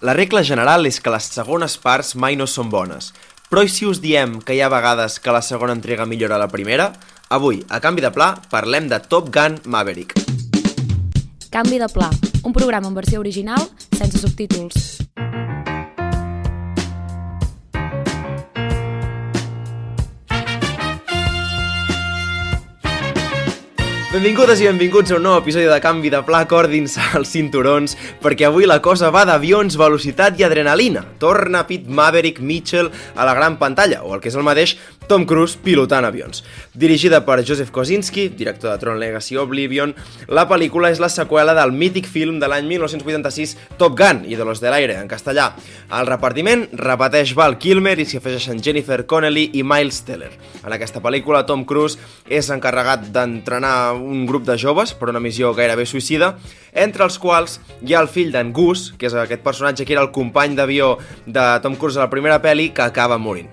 La regla general és que les segones parts mai no són bones. Però i si us diem que hi ha vegades que la segona entrega millora la primera? Avui, a canvi de pla, parlem de Top Gun Maverick. Canvi de pla, un programa en versió original sense subtítols. Benvingudes i benvinguts a un nou episodi de Canvi de Pla, cordin-se els cinturons, perquè avui la cosa va d'avions, velocitat i adrenalina. Torna Pete Maverick Mitchell a la gran pantalla, o el que és el mateix, Tom Cruise pilotant avions. Dirigida per Joseph Kosinski, director de Tron Legacy Oblivion, la pel·lícula és la seqüela del mític film de l'any 1986 Top Gun i de los de l'aire, en castellà. Al repartiment repeteix Val Kilmer i s'hi afegeixen Jennifer Connelly i Miles Teller. En aquesta pel·lícula, Tom Cruise és encarregat d'entrenar un grup de joves per una missió gairebé suïcida, entre els quals hi ha el fill d'en Gus, que és aquest personatge que era el company d'avió de Tom Cruise a la primera pel·li, que acaba morint.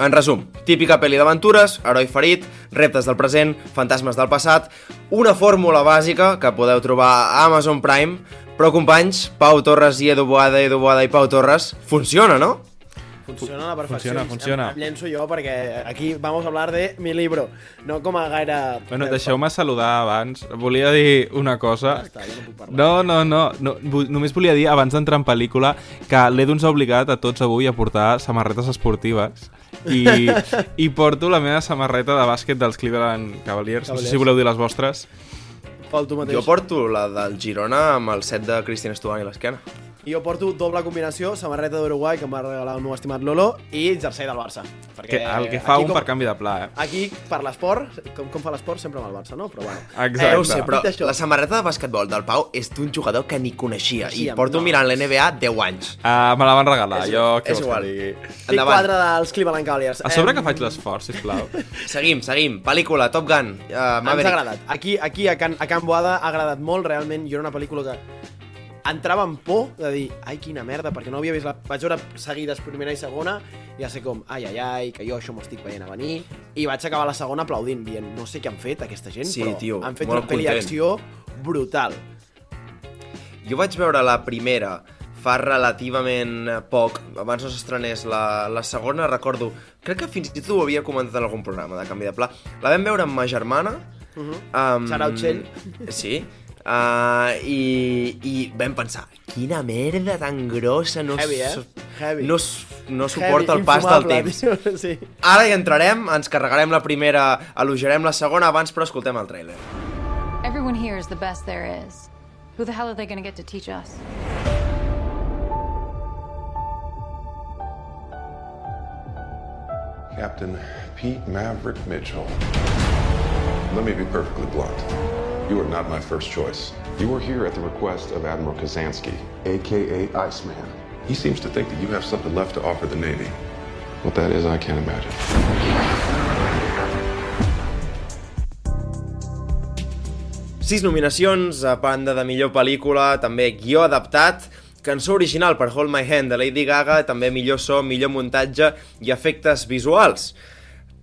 En resum, típica pel·li d'aventures, heroi ferit, reptes del present, fantasmes del passat, una fórmula bàsica que podeu trobar a Amazon Prime, però companys, Pau Torres i Edu Boada, Edu Boada i Pau Torres, funciona, no? Funciona a la perfecció. Funciona, funciona. Em, llenço jo perquè aquí vamos a hablar de mi libro, no com a gaire... Bueno, deixeu-me saludar abans. Volia dir una cosa. Ja està, jo no puc parlar. No, no, no. no només volia dir, abans d'entrar en pel·lícula, que l'Edu ens ha obligat a tots avui a portar samarretes esportives. I, I porto la meva samarreta de bàsquet dels Cleveland Cavaliers. No sé si Cavaliers. voleu dir les vostres. Pol, tu mateix. Jo porto la del Girona amb el set de Cristian Estuani a l'esquena. I jo porto doble combinació, samarreta d'Uruguai que em va regalar el meu estimat Lolo i jersei del Barça. Que, el que fa aquí un com, per canvi de pla, eh? Aquí, per l'esport, com, com fa l'esport, sempre amb el Barça, no? Però bueno. Exacte. Eh, ho sé, però això- la samarreta de basquetbol del Pau és d'un jugador que ni coneixia Sí, i porto no. mirant l'NBA 10 anys. Uh, me la van regalar, És- jo què és vols igual. que Endavant. quadre dels Cleveland Cavaliers. A sobre Em, que faig l'esforç, sisplau. Seguim, seguim. Pel·lícula, Top Gun, uh, Ens ha agradat. Aquí, aquí a, Can, a Can Boada ha agradat molt, realment. Jo era una pel·lícula que entrava en por de dir, ai, quina merda, perquè no havia vist la... Vaig veure seguides primera i segona, i ja sé com, ai, ai, ai, que jo això m'ho estic veient a venir, i vaig acabar la segona aplaudint, dient, no sé què han fet aquesta gent, Sí, però tio, han fet una pel·li d'acció brutal. Jo vaig veure la primera fa relativament poc, abans no s'estrenés la, la segona, recordo, crec que fins i tot ho havia comentat en algun programa de canvi de pla. La vam veure amb ma germana. Uh -huh. Um, Shout out, Txell. Sí. Uh, i, I vam pensar, quina merda tan grossa, no, Heavy, eh? Heavy. no, no suporta Heavy, el pas del temps. tio, Sí. Ara hi entrarem, ens carregarem la primera, elogiarem la segona, abans però escoltem el tràiler. Everyone here is the best there is. Who the hell are they going to get to teach us? Captain Pete Maverick Mitchell. Let me be perfectly blunt. You are not my first choice. You are here at the request of Admiral Kazansky, aka Iceman. He seems to think that you have something left to offer the Navy. What that is, I can't imagine. Sis nominacions, a banda de millor pel·lícula, també guió adaptat, cançó original per Hold My Hand de Lady Gaga, també millor so, millor muntatge i efectes visuals.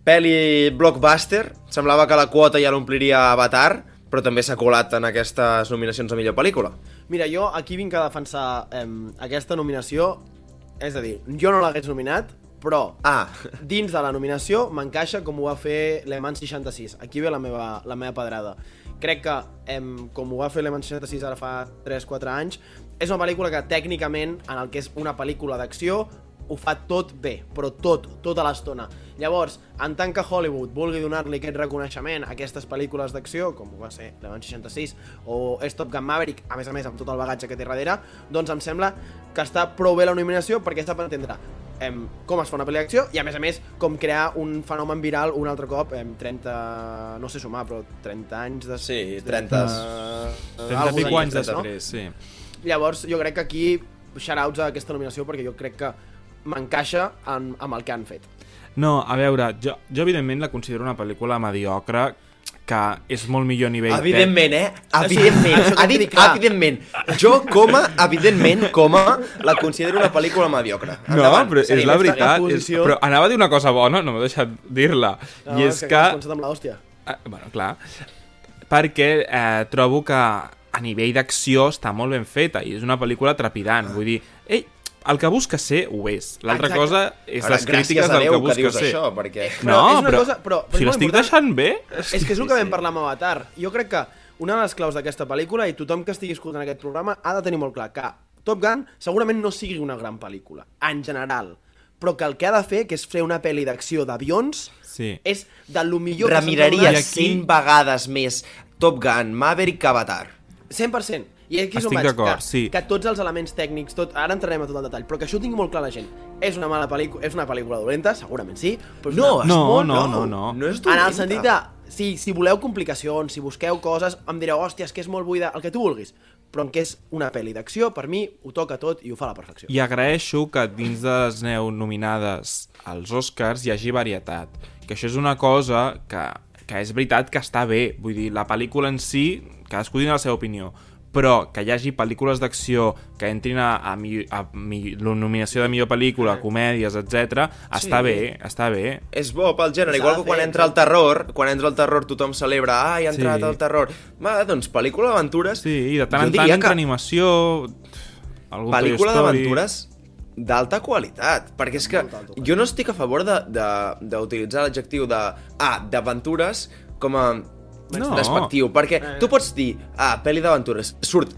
Peli blockbuster, semblava que la quota ja l'ompliria Avatar, però també s'ha colat en aquestes nominacions a millor pel·lícula. Mira, jo aquí vinc a defensar em, aquesta nominació, és a dir, jo no l'hagués nominat, però Ah, dins de la nominació m'encaixa com ho va fer Le Mans 66. Aquí ve la meva, la meva pedrada. Crec que, em, com ho va fer Le Mans 66 ara fa 3-4 anys, és una pel·lícula que tècnicament, en el que és una pel·lícula d'acció, ho fa tot bé, però tot, tota l'estona. Llavors, en tant que Hollywood vulgui donar-li aquest reconeixement a aquestes pel·lícules d'acció, com ho va ser Le Mans 66 o és Top Gun Maverick, a més a més amb tot el bagatge que té darrere, doncs em sembla que està prou bé la nominació perquè sap entendre em, com es fa una pel·li d'acció i a més a més com crear un fenomen viral un altre cop em, 30, no sé sumar però 30 anys de... Sí, 30. 30 alguns i pico anys anys, no? després, sí. Llavors jo crec que aquí shoutouts a aquesta nominació perquè jo crec que m'encaixa en, amb el que han fet. No, a veure, jo, jo evidentment la considero una pel·lícula mediocre que és molt millor a nivell... Evidentment, eh? Evidentment. ha que dit clar. evidentment. Jo, coma, evidentment, coma, la considero una pel·lícula mediocre. No, Endavant, però és la veritat. És, però anava a dir una cosa bona, no m'he deixat dir-la. No, I és que... començat amb l'hòstia. Eh, bueno, clar. Perquè eh, trobo que a nivell d'acció està molt ben feta i és una pel·lícula trepidant. Vull dir, ell, el que busca ser, ho és. L'altra cosa és Ara, les crítiques del que busca dius ser. això, perquè... No, Però és una però, cosa- però- però és si l'estic deixant bé... És que és el que vam parlar amb Avatar. Jo crec que una de les claus d'aquesta pel·lícula, i tothom que estigui escoltant aquest programa ha de tenir molt clar que Top Gun segurament no sigui una gran pel·lícula, en general, però que el que ha de fer, que és fer una pel·li d'acció d'avions, Sí. és de lo millor Remiraria I aquí- 100 vegades més Top Gun, Maverick que Avatar. 100%. I aquí és on Estic vaig, d'acord, que, sí. que tots els elements tècnics, tot, ara entrarem a tot el detall, però que això ho tingui molt clar la gent. És una mala pel·lícula, és una pel·lícula dolenta, segurament sí, però és No, una... és No, molt, no, no, no. No és En dolenta. el sentit de, si, si voleu complicacions, si busqueu coses, em direu, hòstia, és que és molt buida, el que tu vulguis. Però en què és una pel·li d'acció, per mi ho toca tot i ho fa a la perfecció. I agraeixo que dins de les neu nominades als Oscars hi hagi varietat. Que això és una cosa que, que és veritat que està bé. Vull dir, la pel·lícula en si, cadascú tindrà la seva opinió, però que hi hagi pel·lícules d'acció que entrin a, a, mi, a mi, la nominació de millor pel·lícula, comèdies, etc, està bé, està bé. És bo pel gènere, igual que quan entra el terror, quan entra el terror tothom celebra, ai, ha entrat Sí. el terror. Va, doncs pel·lícula d'aventures... Sí, i de tant en tant entre que animació... Pel·lícula d'aventures d'alta qualitat, perquè és que jo no estic a favor de- de- d'utilitzar l'adjectiu de, ah, d'aventures com a No. despectiu, perquè tu pots dir, ah, pel·li d'aventures, surt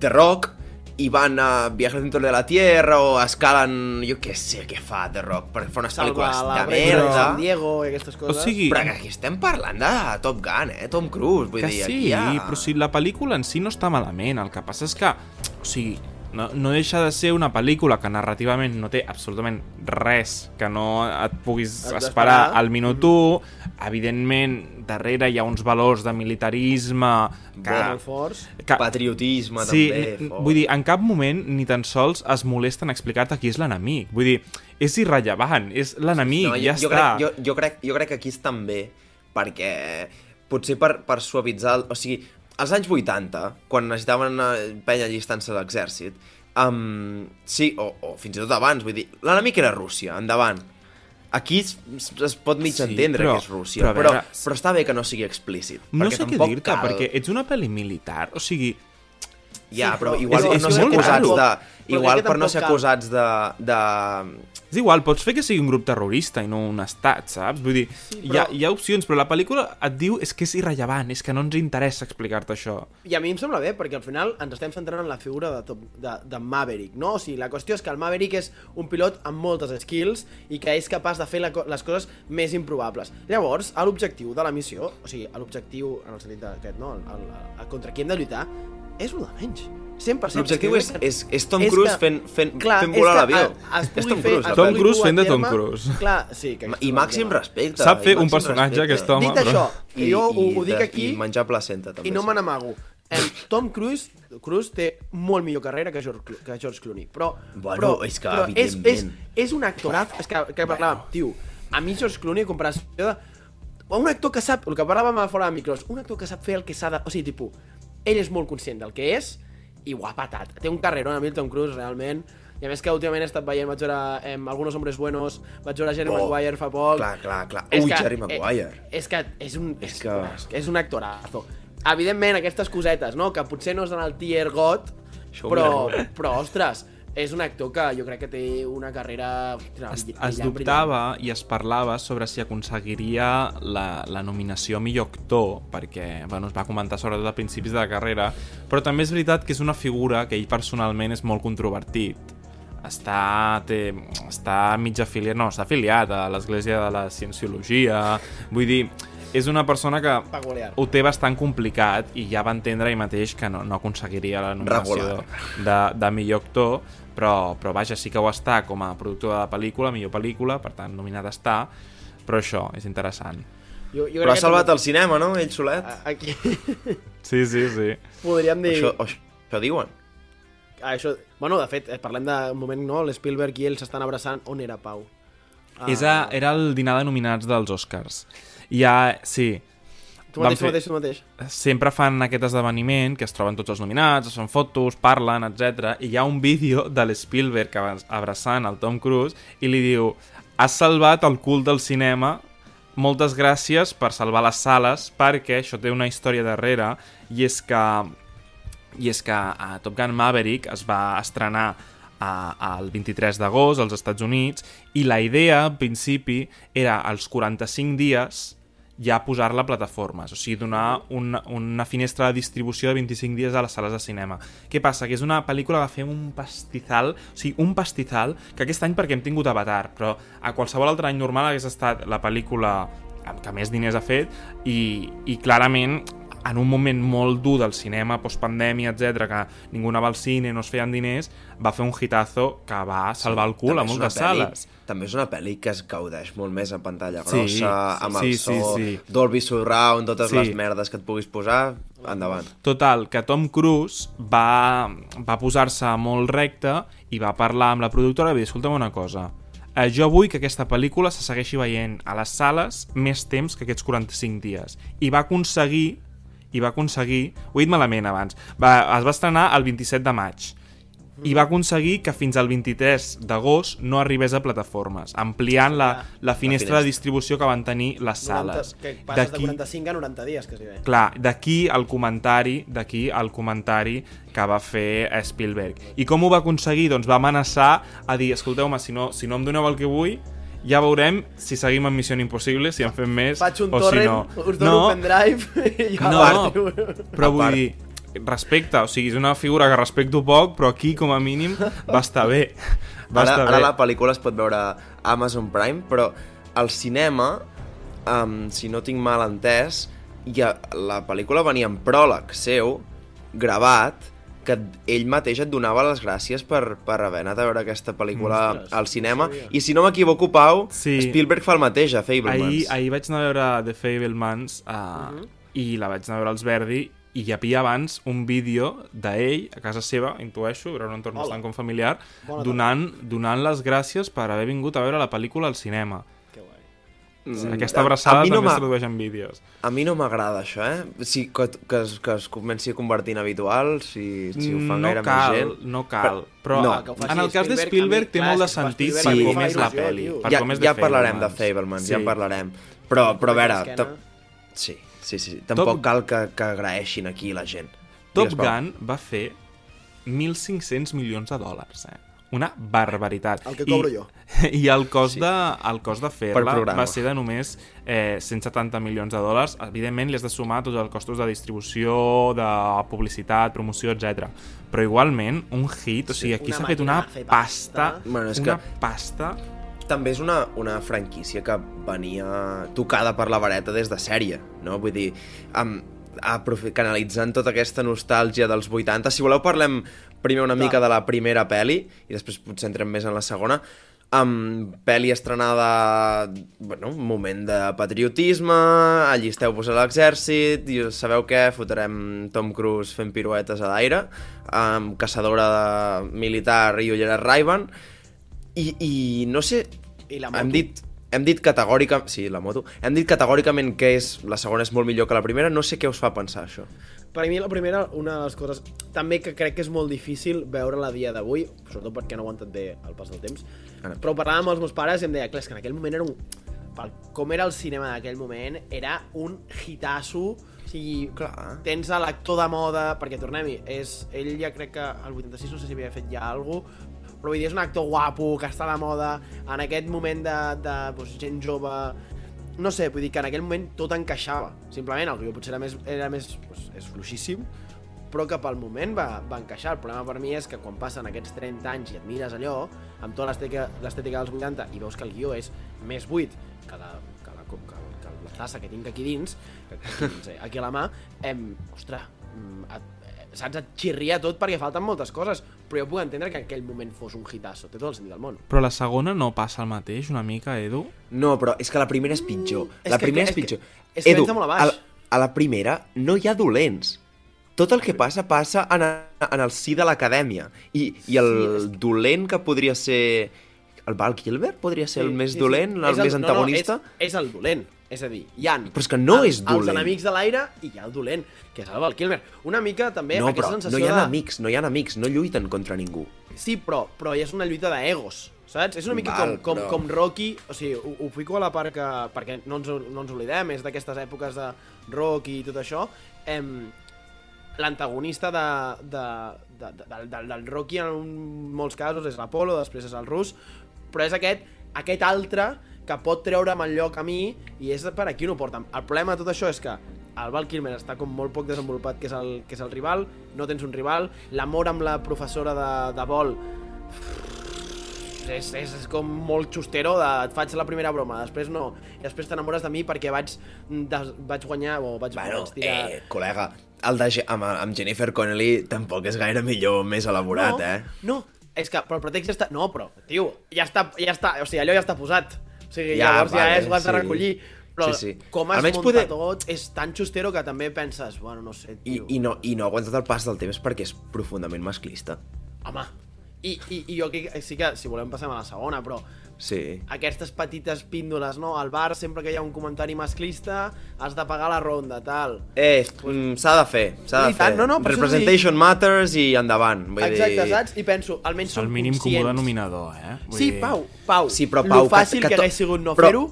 The Rock i van a viajar dentro de la Tierra o escalen, jo què sé què fa The Rock, perquè fa unes pel·lícules de merda. San Diego i aquestes O coses. sigui, Però que aquí estem parlant de Top Gun, eh? Tom Cruise, vull que dir, sí, aquí ha... però si la pel·lícula en si no està malament, el que passa és que, o sigui, no, no deixa de ser una pel·lícula que narrativament no té absolutament res que no et puguis esperar al minut 1. Evidentment, darrere hi ha uns valors de militarisme que... forts. que Patriotisme, sí, també. fort. vull dir, en cap moment ni tan sols es molesten a explicar-te qui és l'enemic. Vull dir, és irrellevant, és l'enemic, No, ja jo, està. crec, jo, jo, crec, jo crec que aquí estan bé, perquè potser per, per suavitzar... El, o sigui, als anys 80, quan necessitaven eh, penya allistant-se a l'exèrcit, um, sí, o, o fins i tot abans, vull dir, l'enemic era Rússia, endavant. Aquí es, es pot mig Sí, entendre però- que és Rússia, però veure, però, però està bé que no sigui explícit. No sé què dir-te, cal... perquè ets una pel·li militar, o sigui... Ja, Sí, però igual és- per és no ser acusats de... Igual per no ser acusats de... de... És igual, pots fer que sigui un grup terrorista i no un estat, saps? Vull dir, sí, però- hi, ha, hi ha opcions, però la pel·lícula et diu és que és irrellevant, és que no ens interessa explicar-te això. I a mi em sembla bé, perquè al final ens estem centrant en la figura de, top, de, de Maverick, no? O sigui, la qüestió és que el Maverick és un pilot amb moltes skills i que és capaç de fer la, les coses més improbables. Llavors, a l'objectiu de la missió, o sigui, a l'objectiu, en el sentit d'aquest, no? El, el, el, contra qui hem de lluitar, és el de menys. 100%. L'objectiu és, és, és Tom Cruise fent, fent, Clar, fent és volar l'avió. És Tom Cruise. Tom Cruise fent de Tom Cruise. Clar, sí. Que I màxim respecte. Sap fer un personatge, aquest home. Dit però- això, i, jo ho, ho dic aquí I menjar placenta, també. i no sí. me n'amago. Em, Tom Cruise, Cruise té molt millor carrera que George, que George Clooney, però, Bueno, però, és que però és, és, és un actoraz, és que, que parlàvem, tio, a mi George Clooney, comparació de... Un actor que sap, el que parlàvem a fora de micros, un actor que sap fer el que s'ha de... O sigui, tipus, ell és molt conscient del que és i ho ha patat. Té un carreró a mi el Tom Cruise, realment, i a més que últimament he estat veient, vaig veure eh, Algunos Hombres Buenos, vaig veure Jerry Oh, Maguire fa poc... clar, clar, clar. És Ui, que- Jerry Maguire. Eh, és que és un, és, És que- és un actorazo. Evidentment, aquestes cosetes, no?, que potser no és en el tier Això ho però, però, ostres, és un actor que jo crec que té una carrera... Es, brillant, es brillant. dubtava i es parlava sobre si aconseguiria la, la nominació a millor actor, perquè bueno, es va comentar sobretot a principis de la carrera, però també és veritat que és una figura que ell personalment és molt controvertit. Està, té, està mig afiliat, no, està afiliat a l'Església de la Cienciologia, vull dir, és una persona que ho té bastant complicat i ja va entendre ell mateix que no, no aconseguiria la nominació Regular. de, de millor actor, però, però vaja, sí que ho està com a productor de la pel·lícula, millor pel·lícula, per tant, nominat està, però això, és interessant. Jo, jo Però ha crec que salvat també- el cinema, no? Ell solet. Aquí Sí, sí, sí. podríem dir... Això, això, això diuen. Ah, això... Bueno, de fet, eh, parlem d'un moment, no? L'Spielberg i ell s'estan abraçant. On era Pau? Ah. És a, era el dinar de nominats dels Oscars. I ja, sí, Tu mateix, tu fer- mateix, tu mateix. sempre fan aquest esdeveniment que es troben tots els nominats, es fan fotos, parlen, etc. I hi ha un vídeo de l'Spielberg abra- abraçant el Tom Cruise i li diu has salvat el cul del cinema moltes gràcies per salvar les sales perquè això té una història darrere i és que i és que a Top Gun Maverick es va estrenar a, al 23 d'agost als Estats Units i la idea, al principi, era als 45 dies ja posar-la a plataformes, o sigui, donar una, una finestra de distribució de 25 dies a les sales de cinema. Què passa? Que és una pel·lícula que fem un pastizal, o sigui, un pastizal, que aquest any perquè hem tingut Avatar, però a qualsevol altre any normal hagués estat la pel·lícula que més diners ha fet i, i clarament en un moment molt dur del cinema, postpandèmia, etc que ningú anava al cine, no es feien diners, va fer un hitazo que va salvar el cul També a moltes una pel·li- sales. També és una pel·li que es gaudeix molt més a pantalla Sí, grossa, amb sí, el so, sí, sí. Dolby Surround, totes Sí. les merdes que et puguis posar, endavant. Total, que Tom Cruise va, va posar-se molt recte i va parlar amb la productora i va dir, escolta'm una cosa, eh, jo vull que aquesta pel·lícula se segueixi veient a les sales més temps que aquests 45 dies. I va aconseguir, i va aconseguir, ho he dit malament abans, va, es va estrenar el 27 de maig, i va aconseguir que fins al 23 d'agost no arribés a plataformes, ampliant la, la finestra de distribució que van tenir les 90, sales. que passes de D'aquí- 45 a 90 dies, quasi bé. Clar, d'aquí el comentari, d'aquí el comentari que va fer Spielberg. I com ho va aconseguir? Doncs va amenaçar a dir, escolteu-me, si no, si no em doneu el que vull, ja veurem si seguim amb Missió Impossible, si en fem més Faig un o si torrent, no. us dono un pendrive i ja no, partiu. però vull part. dir, respecte, o sigui, és una figura que respecto poc, però aquí, com a mínim, va estar bé. Va Ara, estar ara bé. la pel·lícula es pot veure a Amazon Prime, però al cinema, um, si no tinc mal entès, ja, la pel·lícula venia en pròleg seu, gravat, que ell mateix et donava les gràcies per, per haver anat a veure aquesta pel·lícula Ostres, al cinema. no sabia. I si no m'equivoco, Pau, Sí. Spielberg fa el mateix a Fablemans. Ahir, ahir vaig anar a veure The Fablemans uh, Mhm. i la vaig anar a veure als Verdi i hi havia abans un vídeo d'ell a casa seva, intueixo, era un entorn Hola. bastant com familiar, Bona donant, donant les gràcies per haver vingut a veure la pel·lícula al cinema. Mm, Aquesta a- abraçada a mi no també es tradueix en vídeos. A mi no m'agrada això, eh? Si, que, que, es, que es comenci a convertir en habitual, si, si ho fa no gaire cal, més gent... no cal. Però no. Que ho faci en el cas de Spielberg, a té clar, molt de sentit Spielberg, per a com és la pel·li. Per ja, com és ja parlarem de Fablemans. Fablemans, Sí. ja en parlarem. Però, però a veure, ta- sí, sí, sí, tampoc Top- cal que, que agraeixin aquí la gent. Top Digues. Gun va fer 1.500 milions de dòlars, eh? Una barbaritat. El que cobro I, jo. I el cost de, el cost de Per fer-la programa. va ser de només eh, 170 milions de dòlars. Evidentment, li has de sumar tots els costos de distribució, de publicitat, promoció, etc. Però igualment, un hit, o sigui, aquí s'ha fet una pasta, pasta. Bueno, és una que- pasta... També és una, una franquícia que venia tocada per la vareta des de sèrie, no? Vull dir, um, aprofi- canalitzant tota aquesta nostàlgia dels 80. Si voleu parlem primer una mica de la primera peli i després potser entrem més en la segona. Um, peli estrenada, bueno, un moment de patriotisme, allisteu-vos a l'exèrcit, i sabeu què? Fotrem Tom Cruise fent piruetes a l'aire, um, caçadora de militar i ulleres Ray-Ban, i, i no sé, I la moto. hem dit, hem dit categòricament... Sí, la moto. Hem dit categòricament que és, la segona és molt millor que la primera. No sé què us fa pensar, això. Per a mi la primera, una de les coses també que crec que és molt difícil veure-la dia d'avui, sobretot perquè no ho aguantat bé el pas del temps, Ara. però parlava amb els meus pares i em deia, clar, que en aquell moment era un... Pel, com era el cinema d'aquell moment, era un hitasso, o sigui, Clar. tens a l'actor de moda, perquè tornem-hi, és, ell ja crec que al 86 no sé si havia fet ja alguna però vull dir, és un actor guapo, que està la moda, en aquest moment de, de doncs, gent jove, no sé, vull dir que en aquell moment tot encaixava. Simplement, el guió potser era més, era més doncs, és fluixíssim, però que pel moment va, va encaixar. El problema per mi és que quan passen aquests 30 anys i et mires allò, amb tota l'estètica dels 80, i veus que el guió és més buit que la, que la, que, que la tassa que tinc aquí dins, que, aquí, dins, eh, aquí a la mà, em, ostres, mm, et, saps, et xirria tot perquè falten moltes coses, però jo puc entendre que en aquell moment fos un hitasso, té tot el sentit del món. Però la segona no passa el mateix, una mica, Edu? No, però és que la primera és pitjor. Mm, és la que- primera és és, que- pitjor. és que Edu, molt a a, baix. la- a la primera no hi ha dolents. Tot el que passa, passa en, a, en el si de l'acadèmia. I, I el Sí, dolent que podria ser... El Val Kilmer podria ser el més sí, dolent, sí. el, És més antagonista? No, no, és, és el dolent. És a dir, hi ha Però és que no els, és dolent. els enemics de l'aire i hi ha el dolent, que és el Val Kilmer. Una mica també no, aquesta sensació no hi ha de... amics, no hi ha amics, no lluiten contra ningú. Sí, però, però és una lluita d'egos, saps? És una mica Val, com, com, però- com Rocky, o sigui, ho, ho fico a la part que... perquè no ens, no ens oblidem, és d'aquestes èpoques de Rocky i tot això. Em, l'antagonista de, de, de, de, del, del, del Rocky en molts casos és l'Apolo, després és el rus, però és aquest, aquest altre que pot treure'm el lloc a mi i és per aquí on ho porten. El problema de tot això és que el Val Kilmer està com molt poc desenvolupat, que és el, que és el rival, no tens un rival, l'amor amb la professora de, de vol és, és, és com molt xustero de et faig la primera broma, després no i després t'enamores de mi perquè vaig, des, vaig guanyar o vaig, Bueno, vaig tirar... eh, col·lega, el de, amb, amb Jennifer Connelly tampoc és gaire millor, més elaborat, no, eh? No, és que però el pretext ja està... No, però, tio, ja està, ja està, o sigui, allò ja està posat. O sigui, Ja, llavors ja vale, és, ho has de sí. recollir. Però Sí, sí. com has Almenys muntat poder- tot és tan xustero que també penses, bueno, no sé, I, tio. i, no, I no ha aguantat el pas del temps perquè és profundament masclista. Home, i, i, i jo que sí que, si volem passem a la segona, però Sí. aquestes petites píndoles, no? Al bar, sempre que hi ha un comentari masclista, has de pagar la ronda, tal. Eh, mm, s'ha de fer, s'ha de tant, fer. no, no, Representation matters i endavant. Vull Exacte, dir... saps? I penso, almenys som El mínim comú conscients. denominador, eh? Vull Sí, dir- Pau, Pau. Sí, però, lo Pau, que- fàcil que que, to- hagués sigut no però- fer-ho,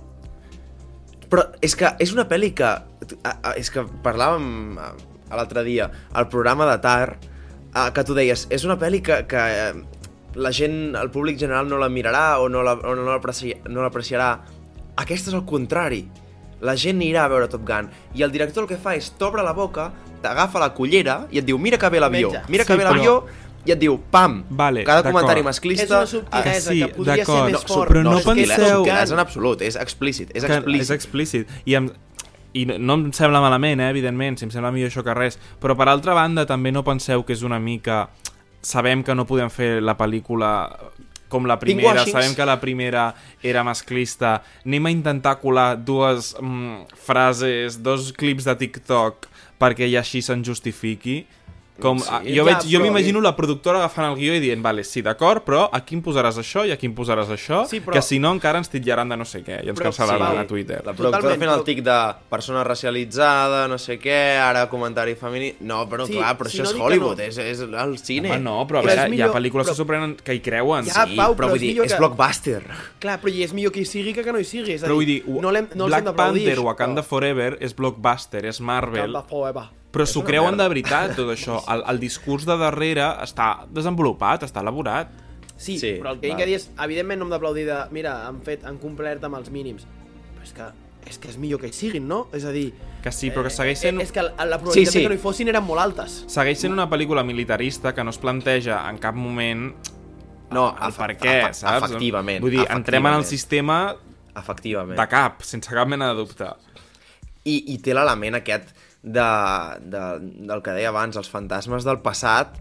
Però és que és una pel·li que... És que parlàvem l'altre dia, al programa de Tar, a, que tu deies, és una pel·li que, que eh, la gent, el públic general no la mirarà o no la- o no l'apreci- no l'apreciarà. Aquesta és el contrari. La gent anirà a veure Top Gun i el director el que fa és t'obre la boca, t'agafa la cullera i et diu mira que ve l'avió, mira que Sí, ve però- l'avió i et diu pam, Vale, cada comentari és masclista... una subtilesa que sí, que podria ser més No, fort. però no és que és penseu- Gun. És en absolut, és explícit, és que explícit. És explícit. I, em, I no- no em sembla malament, eh, evidentment, si em sembla millor això que res, però per altra banda també no penseu que és una mica... Sabem que no podem fer la pel·lícula com la primera, sabem que la primera era masclista, anem a intentar colar dues mm, frases, dos clips de TikTok perquè així se'n justifiqui. Com, Sí, sí, jo ja, veig, jo m'imagino la productora agafant el guió i dient, vale, sí, d'acord, però aquí em posaràs això i aquí em posaràs això, Sí, però- que si no encara ens titllaran de no sé què i ens cancel·laran sí. a Twitter. La productora Totalment, fent el tic de persona racialitzada, no sé què, ara comentari femení... No, però Sí, clar, però si això no és Hollywood, no. és, és el cine. Home, no, però a veure, hi ha millor- pel·lícules però- que sorprenen que hi creuen. Ja, Sí, Pau, però però vull és dir, millor és que- blockbuster. Clar, però i és millor que hi sigui que que no hi sigui. És a Però vull dir, no no Black. Panther, Wakanda Forever és blockbuster, és Marvel, Wakanda Forever. Però s'ho creuen merda. de veritat, tot això. El, el discurs de darrere està desenvolupat, està elaborat. Sí, Sí, però el que val. a dir és, evidentment no hem d'aplaudir de, mira, han fet, han complert amb els mínims. Però és que és que és millor que hi siguin, no? És a dir, Que sí, però que segueix sent, eh, és que la, la probabilitat Sí, sí, que no hi fossin eren molt altes. segueix sent una pel·lícula militarista que no es planteja en cap moment No, el per què, saps? efectivament, Vull dir, entrem en el sistema Efectivament. de cap, sense cap mena de dubte. I, i té l'element aquest de, de, del que deia abans, els fantasmes del passat,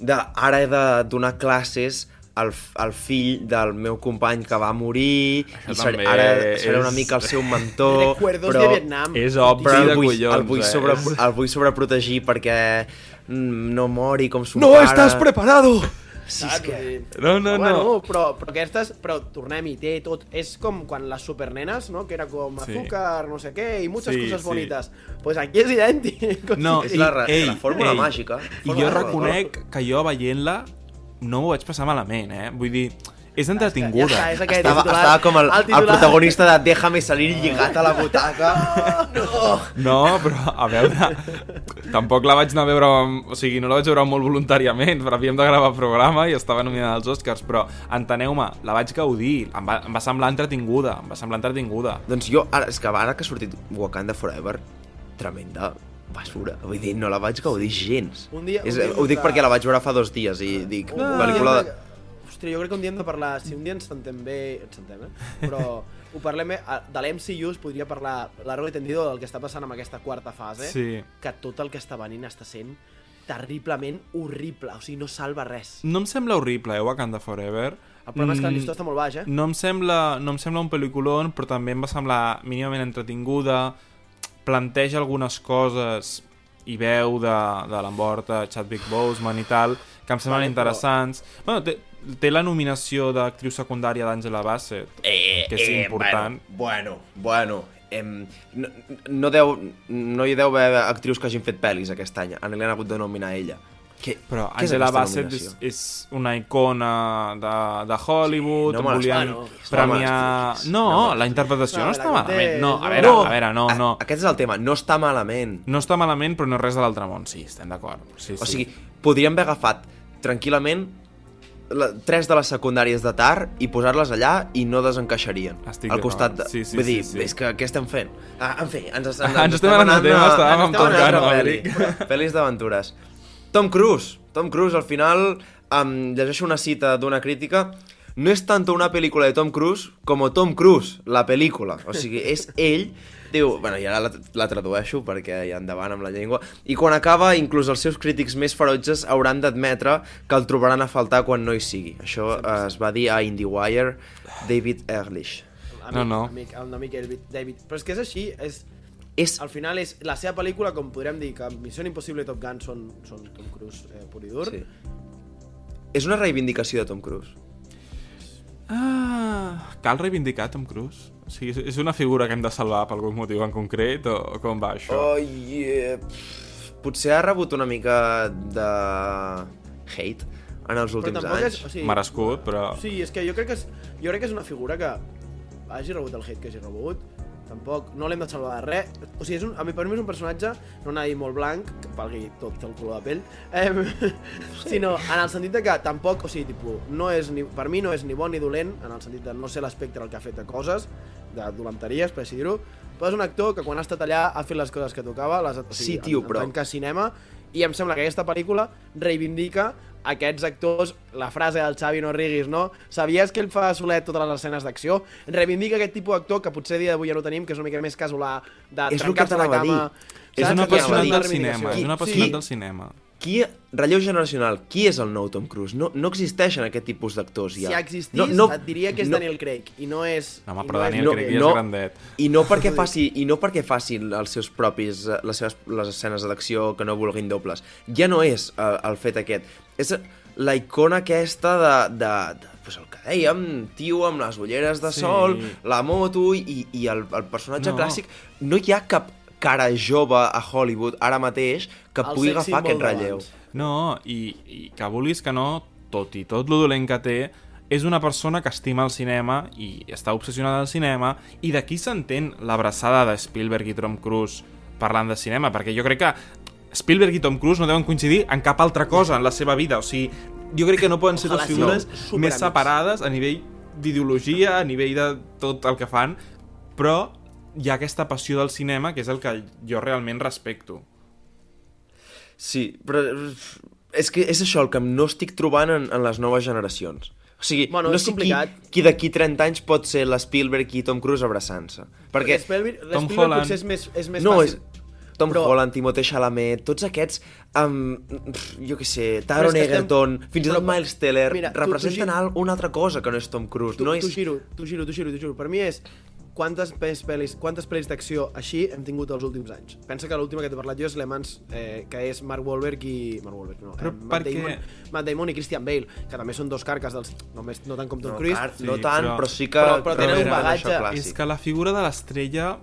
de ara he de donar classes al, al fill del meu company que va morir, Això i seré, també ara seré és- una mica el seu mentor, Recuerdos però, de Vietnam. És obra el de vull, collons, el vull, eh? sobre, És- el vull sobreprotegir perquè mm, no mori com son No pare. estàs preparado! Sí, és que... No, no, no. Bueno, però, però aquestes, però tornem-hi, té tot, és com quan les supernenes, no?, que era com Sí. azúcar, no sé què, i muchas Sí, cosas sí. bonitas. Pues aquí és idèntic. No, És la, ei, la fórmula ei, màgica. I jo reconec que jo veient-la no m'ho vaig passar malament, eh? Vull dir, és Ja entretinguda. està, és aquest Estava, titular. estava com el, el, titular. protagonista de Déjame salir lligat a la butaca. No! No, però, a veure, tampoc la vaig anar a veure, amb- o sigui, no la vaig veure molt voluntàriament, però havíem de gravar programa i estava nominada als Oscars, però enteneu-me, la vaig gaudir, em va, em va semblar entretinguda, em va semblar entretinguda. Doncs jo, ara, és que ara que ha sortit Wakanda Forever, tremenda basura. Vull dir, no la vaig gaudir gens. Un dia- és, un dia ho dic perquè la vaig veure fa dos dies i dic, Un pel·lícula... De... Hòstia, jo crec que un dia hem de parlar, si un dia ens sentem bé, ens sentem, eh? Però ho parlem a- de l'MCU es podria parlar largo i tendido del que està passant amb aquesta quarta fase, Sí. que tot el que està venint està sent terriblement horrible, o sigui, no salva res. No em sembla horrible, eh, Wakanda Forever. El problema és que el Mm, llistó està molt baix, eh? No em sembla, no em sembla un pel·lículon, però també em va semblar mínimament entretinguda, planteja algunes coses i veu de, de l'envorta Chadwick Boseman i tal, que em semblen Vale, però- interessants. Bueno, té, té la nominació d'actriu secundària d'Angela Bassett, Eh, que és important. Bueno, bueno, bueno em, no, no, deu, no hi deu haver actrius que hagin fet pel·lis aquest any. Han- Li han hagut de nominar a ella. Què, Però què és Angela aquesta Bassett és, és una icona de, de Hollywood, no me les- volien bueno, premiar... no No, fotis. la interpretació No, no, la està que té- malament. No, a no. veure, a veure, no, a- no. Aquest és el tema, no està malament. No està malament, però no és res de l'altre món. Sí, estem d'acord. Sí, O sí. sigui, podríem haver agafat tranquil·lament la, tres de les secundàries de Tar i posar-les allà i no desencaixarien. Estic al costat de... Sí, sí, Vull dir, sí, sí. és que què estem fent? Ah, en fi, ens, ens, Ens estem anant de tema, estàvem amb ens estem Top anant Gun, a Maverick. pel·li. Pel·lis d'aventures. Tom Cruise. Tom Cruise, al final, um, llegeixo una cita d'una crítica no és tanto una pel·lícula de Tom Cruise com Tom Cruise, la pel·lícula. O sigui, és ell diu, bueno, i ara la, la tradueixo perquè ja endavant amb la llengua, i quan acaba inclús els seus crítics més ferotges hauran d'admetre que el trobaran a faltar quan no hi sigui. Això eh, es va dir a IndieWire David Ehrlich. Amic, No, no. Amic, el amic David, David. Però és que és així, és... És, Al final és la seva pel·lícula, com podrem dir que Missió Impossible i Top Gun són, són Tom Cruise eh, pur i dur. sí. és una reivindicació de Tom Cruise. Ah, cal reivindicar Tom Cruise? O sigui, és- una figura que hem de salvar per algun motiu en concret o com va això? Oh, yeah. Potser ha rebut una mica de hate en els últims anys. és- o sigui, Merescut, però... Sí, és que jo crec que és, jo crec que és una figura que hagi rebut el hate que hagi rebut, tampoc no l'hem de salvar de res. O sigui, és un, a mi, per mi és un personatge, no anar a dir molt blanc, que valgui tot el color de pell, eh, sinó en el sentit de que tampoc, o sigui, tipus, no és ni, per mi no és ni bon ni dolent, en el sentit de no ser l'espectre el que ha fet de coses, de dolenteries, per així dir-ho, però és un actor que quan ha estat allà ha fet les coses que tocava, les, o sigui, Sí, tio, en, però- en tant que cinema, i em sembla que aquesta pel·lícula reivindica aquests actors, la frase del Xavi no riguis, no? Sabies que ell fa solet totes les escenes d'acció? Reivindica aquest tipus d'actor que potser dia d'avui ja no tenim, que és una mica més casolà, de trencar-se la cama... És un apassionat del cinema, és un apassionat del cinema. Qui, relleu generacional, qui és el nou Tom Cruise? No, no existeixen aquest tipus d'actors ja. Si existís, no, no, et diria que és Daniel Craig, i no és... Home, i però no Daniel no, Craig ja és no. grandet. I no perquè faci i no perquè faci els seus propis les seves les escenes d'acció que no vulguin dobles. Ja no és eh, el fet aquest. És la icona aquesta de, de, de pues el que dèiem, tio amb les ulleres de Sí. sol, la moto i, i el, el personatge No. clàssic. No hi ha cap cara jove a Hollywood ara mateix que El pugui agafar aquest relleu. No, i, i que vulguis que no, tot i tot lo dolent que té, és una persona que estima el cinema i està obsessionada al cinema i d'aquí s'entén l'abraçada de Spielberg i Tom Cruise parlant de cinema, perquè jo crec que Spielberg i Tom Cruise no deuen coincidir en cap altra cosa en la seva vida, o sigui, jo crec que no poden ser Ojalà dues figures més separades a nivell d'ideologia, a nivell de tot el que fan, però hi ha aquesta passió del cinema que és el que jo realment respecto. Sí, però és que és això el que no estic trobant en, en les noves generacions. O sigui, Bueno, no és sé qui, complicat. qui d'aquí 30 anys pot ser l'Spielberg i Tom Cruise abraçant-se. Perquè Perquè, Spielberg, Tom Spielberg Holland. potser és més, és més no, fàcil. és Tom Però- Holland, Timothée Chalamet, tots aquests, um, jo què sé, Taron que estem- Egerton, fins i tot però- Miles Teller, Mira, tu- tu representen gir- al- una altra cosa que no és Tom Cruise. Tu, no tu és... giro, tu giro, tu giro, tu giro. Per mi és quantes més pel·lis, quantes pel·lis d'acció així hem tingut els últims anys. Pensa que l'última que t'he parlat jo és Le Mans, eh, que és Mark Wahlberg i... Mark Wahlberg, no. Però eh, Matt, per què? Damon, Matt Damon i Christian Bale, que també són dos carques dels... Només, no tant com Tom No, Cruise. car, Sí, no tant, però- però, sí que... però- però tenen un representen bagatge. És que la figura de l'estrella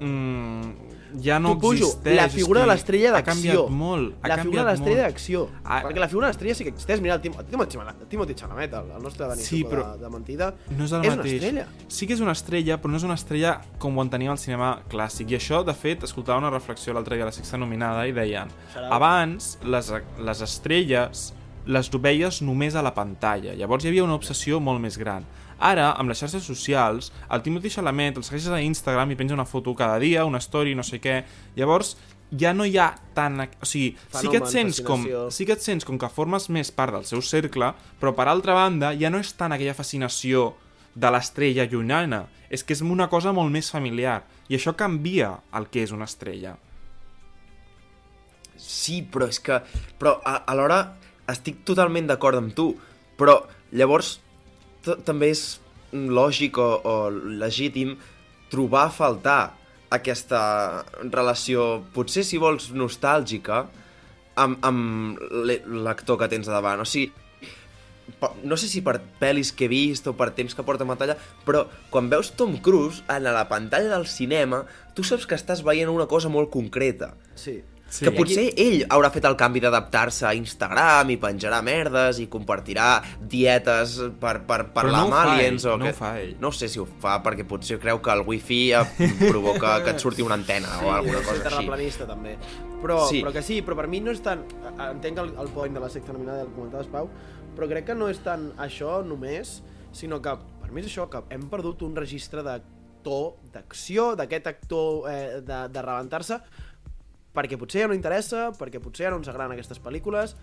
mm, ja no pujo, existeix. la figura de l'estrella Ha d'acció. canviat molt. Ha La figura de l'estrella d'acció. Ah. Perquè la figura de l'estrella sí que existeix. Mira, el Tim, Timothy, Timothy Chalamet, el, el nostre Dani Sí, Suco però de, de mentida, No és el és mateix. una estrella. Sí que és una estrella, però no és una estrella com ho enteníem al cinema clàssic. I això, de fet, escoltava una reflexió l'altre dia a la sexta nominada i deien Serà- abans les, les estrelles les veies només a la pantalla. Llavors hi havia una obsessió molt més gran. Ara, amb les xarxes socials, el Timothy Chalamet el segueixes a Instagram i penja una foto cada dia, una story, no sé què. Llavors, ja no hi ha tant... O sigui, sí que et Fenomen, sents com, sí que et sents com que formes més part del seu cercle, però per altra banda ja no és tant aquella fascinació de l'estrella llunyana, és que és una cosa molt més familiar, i això canvia el que és una estrella. Sí, però és que... Però a- alhora estic totalment d'acord amb tu, però llavors també és lògic o, o legítim trobar a faltar aquesta relació, potser si vols nostàlgica, amb, amb l'actor que tens davant. O sigui, no sé si per pel·lis que he vist o per temps que porta a pantalla, però quan veus Tom Cruise en la pantalla del cinema, tu saps que estàs veient una cosa molt concreta. Sí. Sí. Que potser ell haurà fet el canvi d'adaptar-se a Instagram i penjarà merdes i compartirà dietes per, per parlar no amb aliens ell, o no que... ho fa ell. No sé si ho fa perquè potser creu que el wifi eh, provoca que et surti una antena o alguna cosa així. terraplanista també. Però, Sí. sí. però que sí, però per mi no és tant... Entenc el, el point de la secta nominada el comentaves, Pau, però crec que no és tant això només, sinó que per mi és això, que hem perdut un registre d'actor, d'acció, d'aquest actor eh, de, de rebentar-se, perquè potser ja no interessa, perquè potser ja no ens agraden aquestes pel·lícules,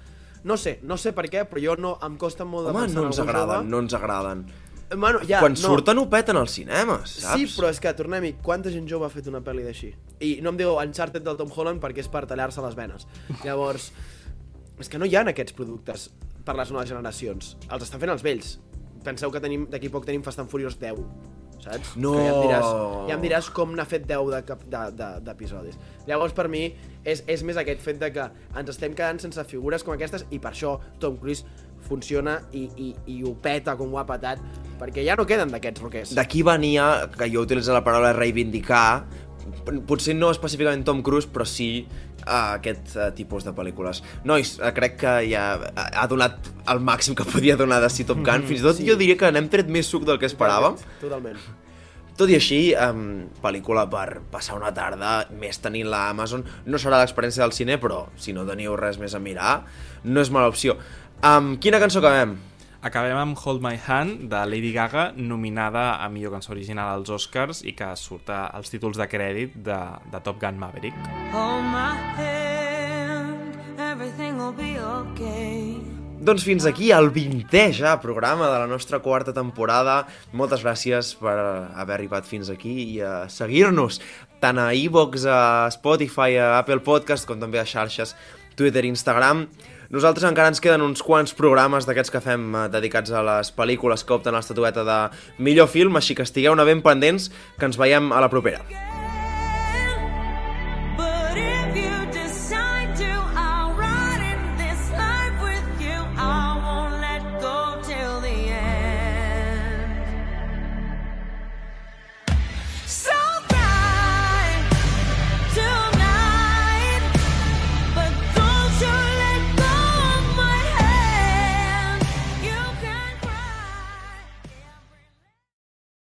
no sé, no sé per què, però jo no, em costa molt de Home, pensar no en ens agraden, jove. no ens agraden. Bueno, ja, Quan no. surten ho peten als cinemes, saps? Sí, però és que, tornem-hi, quanta gent jove ha fet una pel·li d'així? I no em diu Uncharted del Tom Holland perquè és per tallar-se les venes. Llavors, és que no hi ha aquests productes per les noves generacions. Els estan fent els vells. Penseu que tenim d'aquí poc tenim Fast and Furious 10, saps? No. Que ja em diràs, ja em diràs com n'ha fet 10 de cap- de- de- d'episodis. De, Llavors, per mi, és, és més aquest fet de que ens estem quedant sense figures com aquestes i per això Tom Cruise funciona i, i, i ho peta com ho ha patat, perquè ja no queden d'aquests roquers. D'aquí venia, que jo utilitzo la paraula reivindicar, potser no específicament Tom Cruise, però sí uh, aquest uh, tipus de pel·lícules. Nois, uh, crec que ja ha ha donat el màxim que podia donar de si Top Gun. Fins i tot Sí. jo diria que n'hem tret més suc del que esperàvem. Totalment. Tot i així, um, pel·lícula per passar una tarda, més tenint la Amazon. No serà l'experiència del cine, però si no teniu res més a mirar, no és mala opció. Amb quina cançó acabem? Acabem amb Hold My Hand, de Lady Gaga, nominada a millor cançó original als Oscars i que surt als títols de crèdit de, de Top Gun Maverick. Hold my hand, everything will be okay. Doncs fins aquí el 20è ja programa de la nostra quarta temporada. Moltes gràcies per haver arribat fins aquí i a seguir-nos tant a iVox, a Spotify, a Apple Podcast, com també a xarxes Twitter i Instagram. Nosaltres encara ens queden uns quants programes d'aquests que fem eh, dedicats a les pel·lícules que opten a l'estatueta de millor film, així que estigueu-ne ben pendents, que ens veiem a la propera.